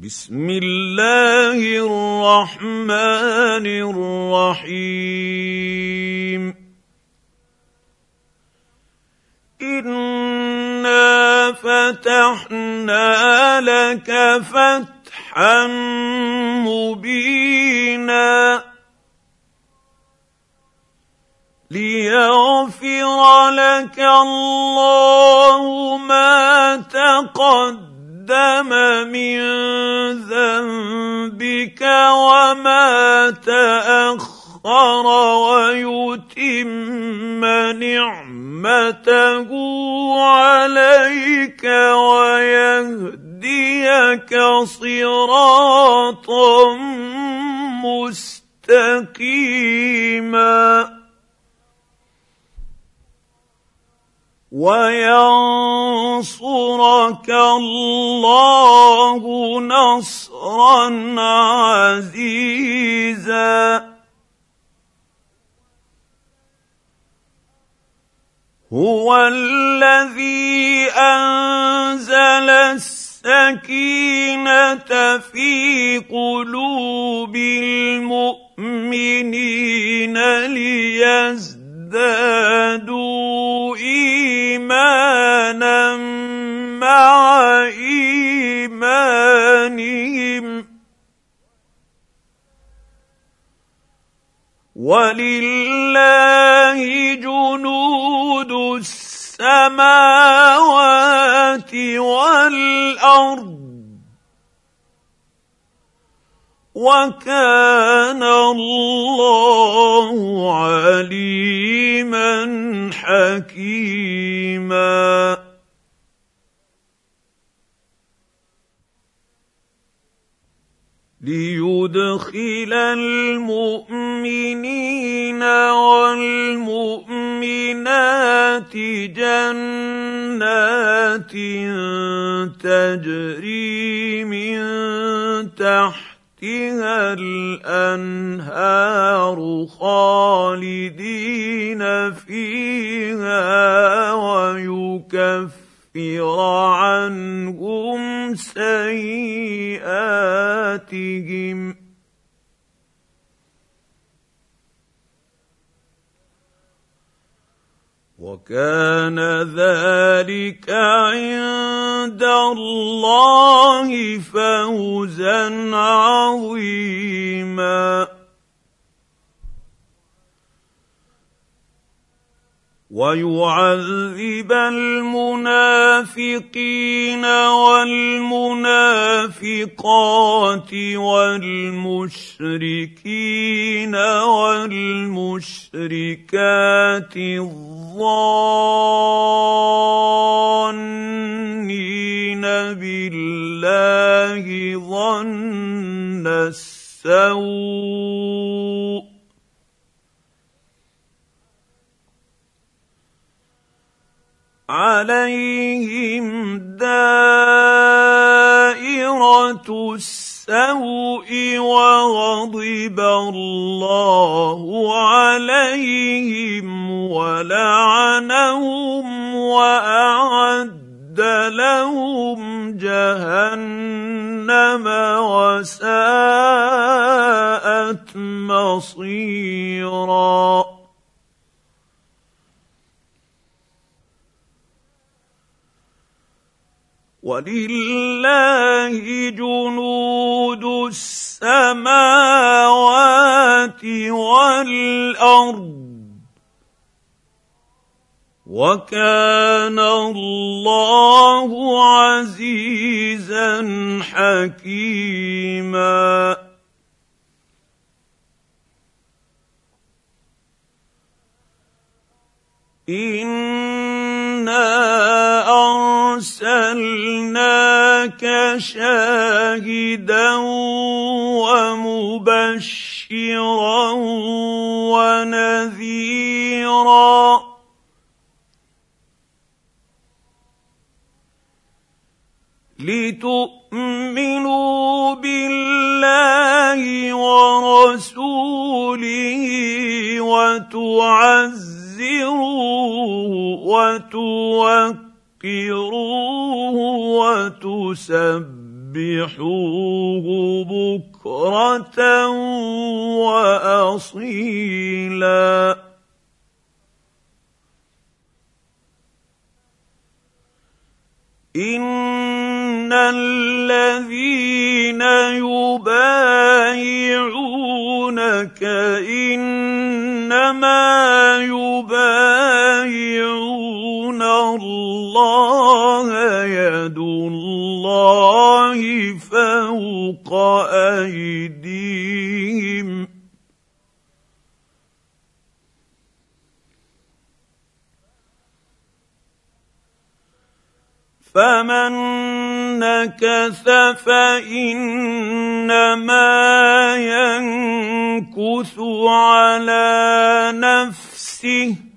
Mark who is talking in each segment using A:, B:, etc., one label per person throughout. A: بسم الله الرحمن الرحيم انا فتحنا لك فتحا مبينا ليغفر لك الله ما تقدم تقدم من ذنبك وما تاخر ويتم نعمته عليك ويهديك صراطا مستقيما وينصرك الله نصرا عزيزا هو الذي انزل السكينه في قلوب المؤمنين ليزدادوا ازدادوا ايمانا مع ايمانهم ولله جنود السماوات والارض وكان الله عليما حكيما ليدخل المؤمنين والمؤمنات جنات تجري من تحت تحتها الانهار خالدين فيها ويكفر عنهم سيئاتهم كان ذلك عند الله فوزا عظيما ويعذب المنافقين والمنافقات والمشركين والمشركات الظانين بالله ظن السوء عليهم دائره السوء وغضب الله عليهم ولعنهم واعد لهم جهنم وساءت مصيرا ولله جنود السماوات والارض وكان الله عزيزا حكيما إِنَّا لك شاهدا ومبشرا ونذيرا لتؤمنوا بالله ورسوله وتعزروا وتوكلوا تذكروه وتسبحوه بكره واصيلا ان الذين يبايعونك انما يبايعون يعصون الله يد الله فوق ايديهم فمن نكث فانما ينكث على نفسه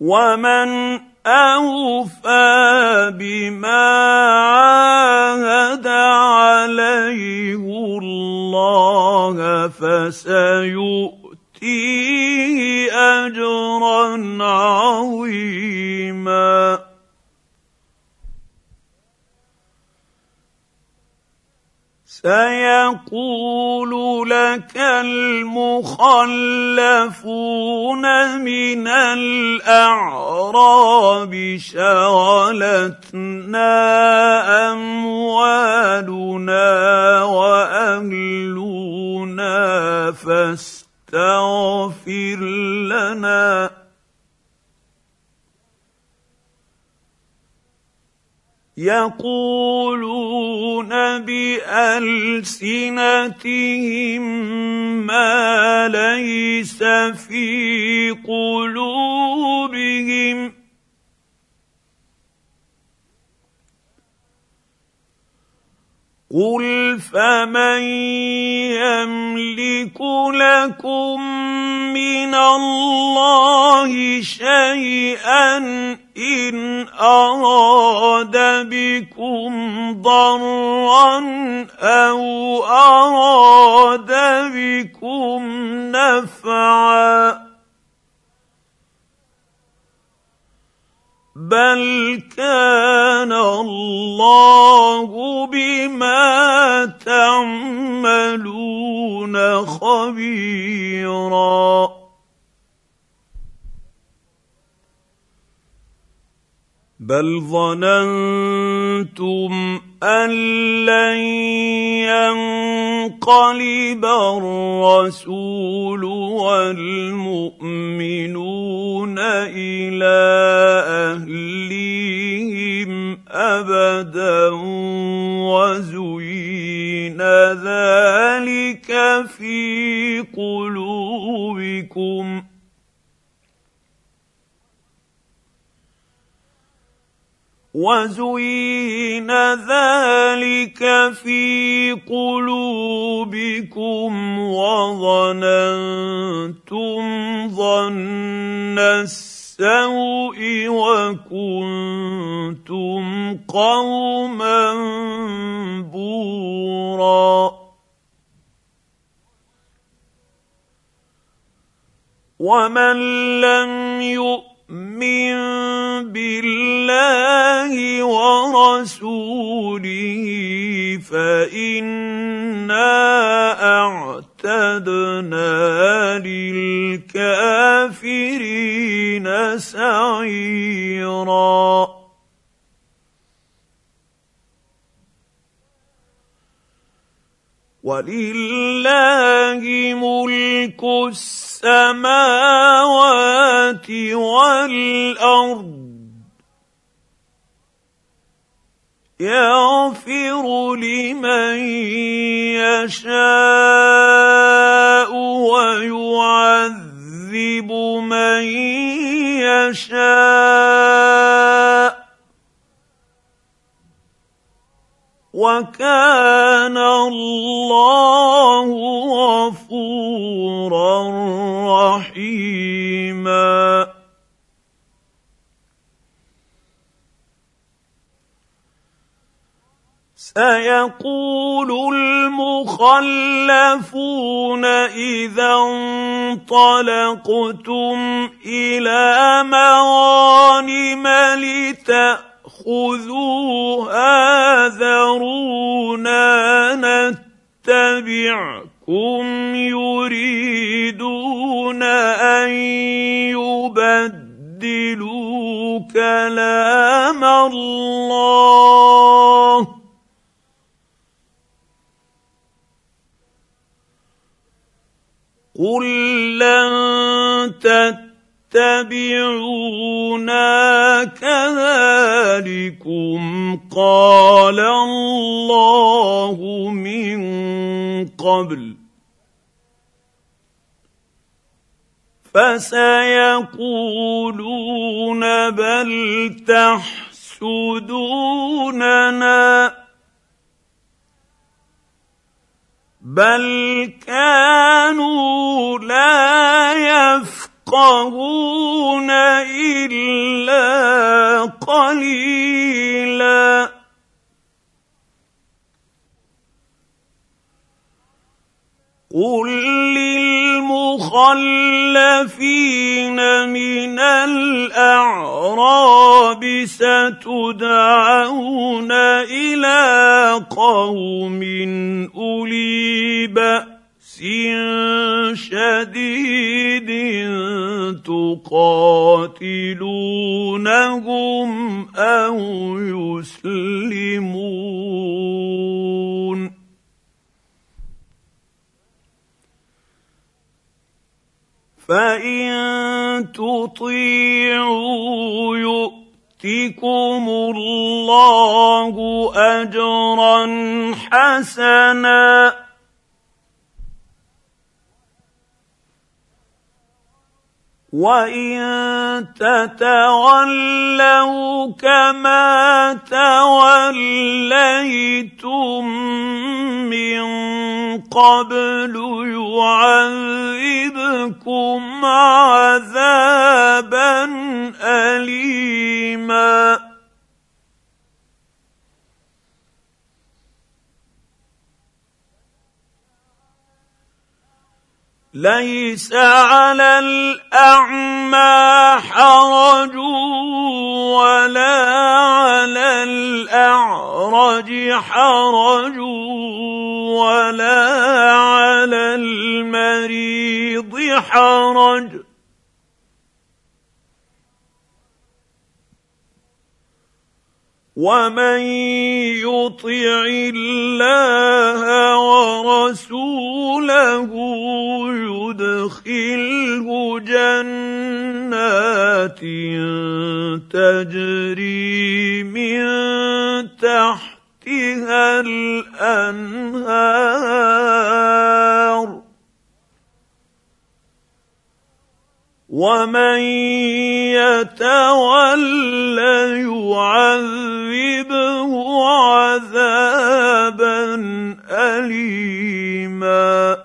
A: ومن اوفى بما عاهد عليه الله فسيؤتيه اجرا عظيما سيقول لك المخلفون من الاعراب شغلتنا اموالنا واهلنا فاستغفر لنا يقولون بالسنتهم ما ليس في قلوبهم قل فمن يملك لكم من الله شيئا ان اراد بكم ضرا او اراد بكم نفعا بل كان الله بما تعملون خبيرا بل ظننتم ان لن انقلب الرسول والمؤمنون الى اهليهم ابدا وزين ذلك في قلوبكم وزين ذلك في قلوبكم وظننتم ظن السوء وكنتم قوما بورا ومن لم يؤمن يؤمن بالله ورسوله فإنا أعتدنا للكافرين سعيرا ولله ملك السماء السماوات والارض يغفر لمن يشاء ويعذب من يشاء وكان الله غفورا رحيما سيقول المخلفون اذا انطلقتم الى مغانم لتأتون خذوها ذرونا نتبعكم يريدون ان يبدلوا كلام الله قل لن تتبعوا يتبعونا كذلكم قال الله من قبل فسيقولون بل تحسدوننا بل كانوا لا يفعلون يفقهون الا قليلا قل للمخلفين من الاعراب ستدعون الى قوم اولي باس بأس شديد تقاتلونهم أو يسلمون فإن تطيعوا يؤتكم الله اجرا حسنا وان تتولوا كما توليتم من قبل يعذبكم عذابا اليما ليس على الاعمى حرج ولا على الاعرج حرج ولا على المريض حرج ومن يطع الله ورسوله يدخله جنات تجري من تحتها الانهار ومن يتول يعذبه عذابا اليما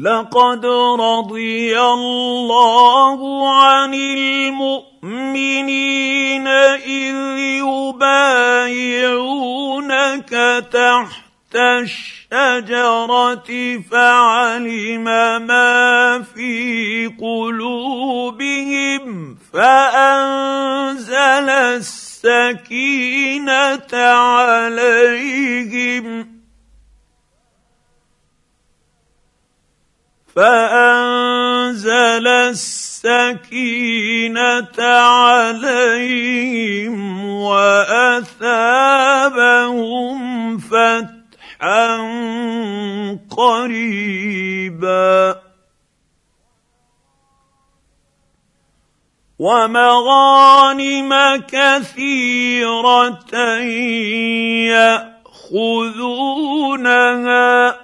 A: لقد رضي الله عن المؤمنين اذ يبايعونك تحت الشمس الشجره فعلم ما في قلوبهم فانزل السكينه عليهم فانزل السكينه عليهم واثابهم ومغانم كثيرة يأخذونها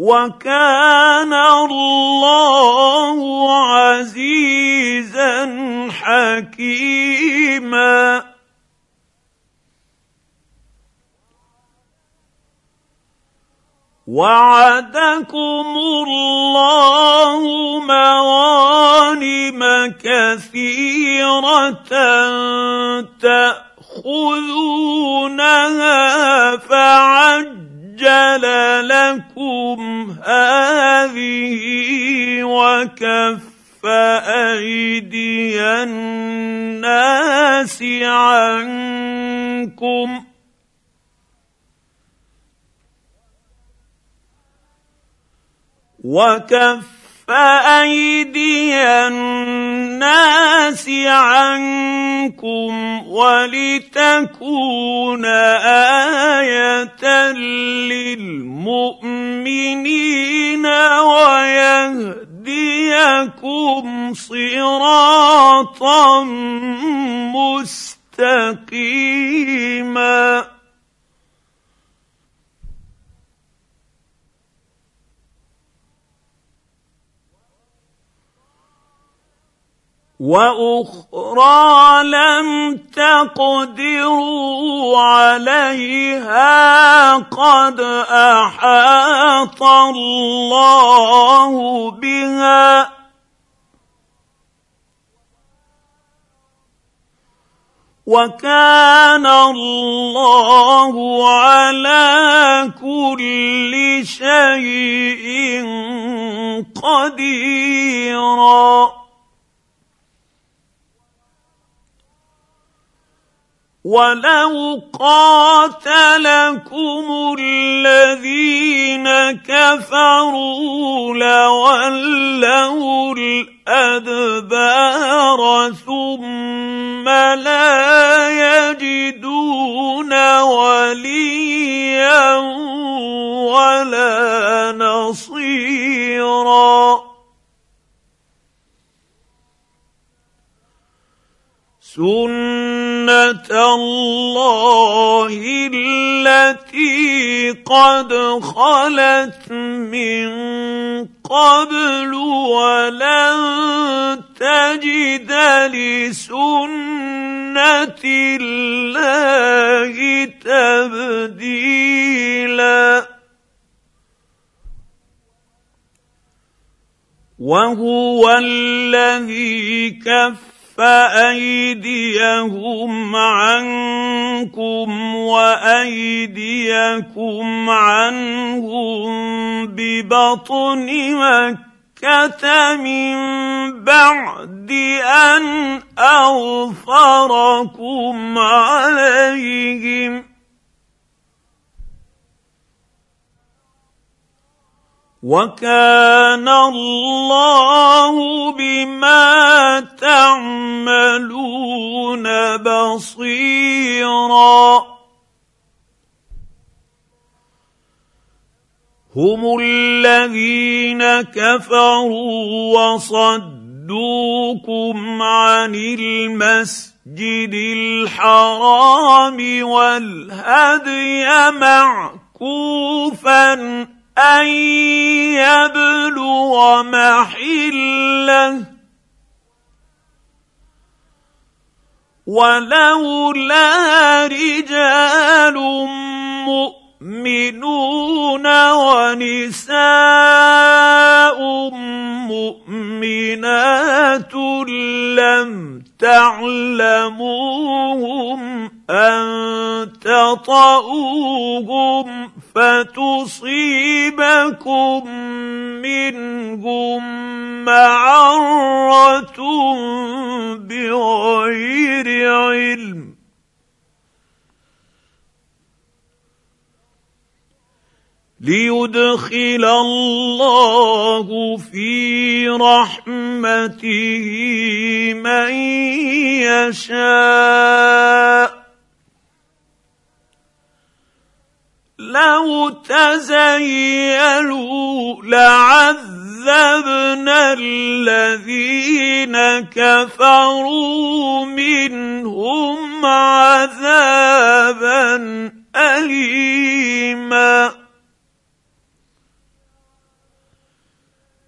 A: وكان الله عزيزا حكيما وعدكم الله مغانم كثيره تاخذونها فعجل لكم هذه وكف فأيدي الناس عنكم ۖ وكف ايدي الناس عنكم ولتكون ايه للمؤمنين ويهديكم صراطا مستقيما واخرى لم تقدروا عليها قد احاط الله بها وكان الله على كل شيء قديرا ولو قاتلكم الذين كفروا لولوا الادبار ثم لا يجدون وليا ولا نصيرا سنة سُنَّةَ اللَّهِ الَّتِي قَدْ خَلَتْ مِن قَبْلُ وَلَن تَجِدَ لِسُنَّةِ اللَّهِ تَبْدِيلًا وَهُوَ الَّذِي كَفَّ فأيديهم عنكم وايديكم عنهم ببطن مكه من بعد ان اوفركم عليهم وكان الله بما تعملون بصيرا هم الذين كفروا وصدوكم عن المسجد الحرام والهدي معكوفا أن يبلغ محله ولولا رجال مؤمنين مؤمنون ونساء مؤمنات لم تعلموهم أن تطؤوهم فتصيبكم منهم معرة بغير علم ليدخل الله في رحمته من يشاء لو تزيلوا لعذبنا الذين كفروا منهم عذابا اليما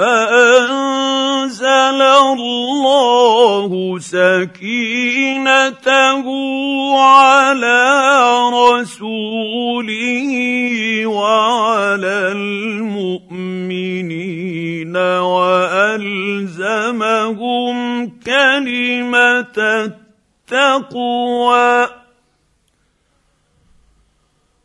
A: فانزل الله سكينته على رسوله وعلى المؤمنين والزمهم كلمه التقوى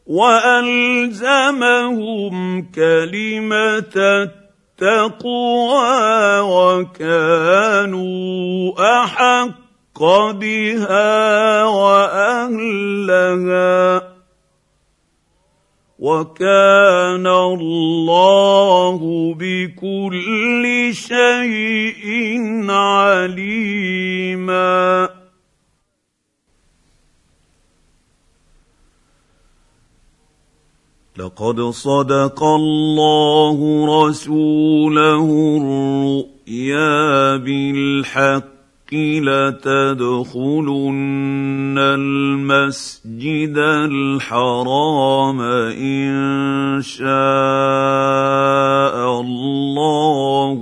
A: والزمهم كلمه التقوى التقوى وكانوا احق بها واهلها وكان الله بكل شيء عليما لقد صدق الله رسوله الرؤيا بالحق لتدخلن المسجد الحرام ان شاء الله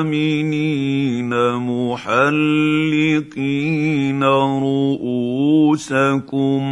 A: امنين محلقين رؤوسكم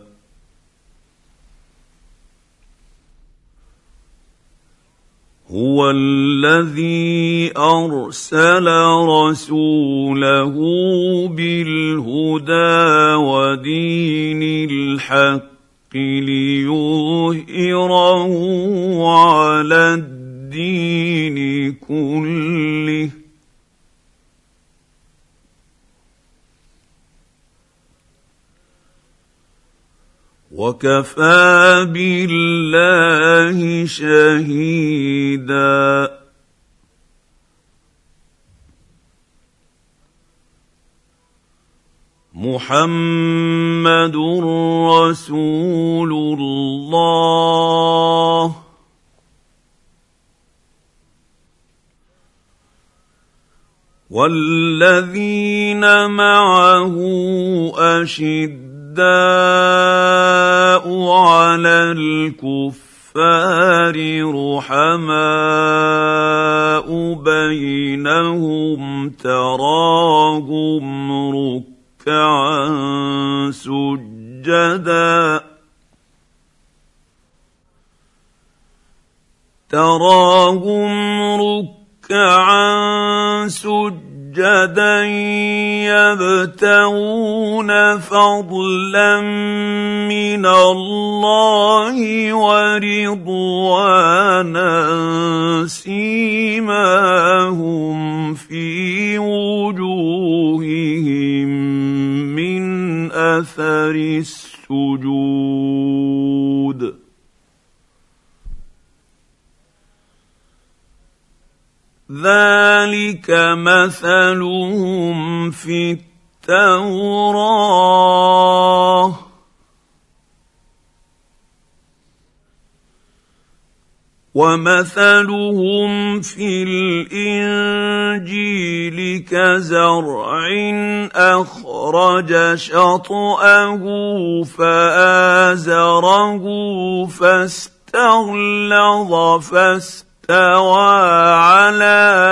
A: هو الذي ارسل رسوله بالهدى ودين الحق ليظهره على الدين كله وكفى بالله شهيدا محمد رسول الله والذين معه اشد الشداء على الكفار رحماء بينهم تراهم ركعا سجدا تراهم ركعا سجدا سجدا يبتغون فضلا من الله ورضوانا سيماهم في وجوههم من اثر السجود ذلك مثلهم في التوراه ومثلهم في الانجيل كزرع اخرج شطاه فازره فاستغلظ فاستوى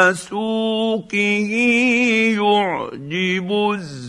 A: وسوقه يعجب الزبائن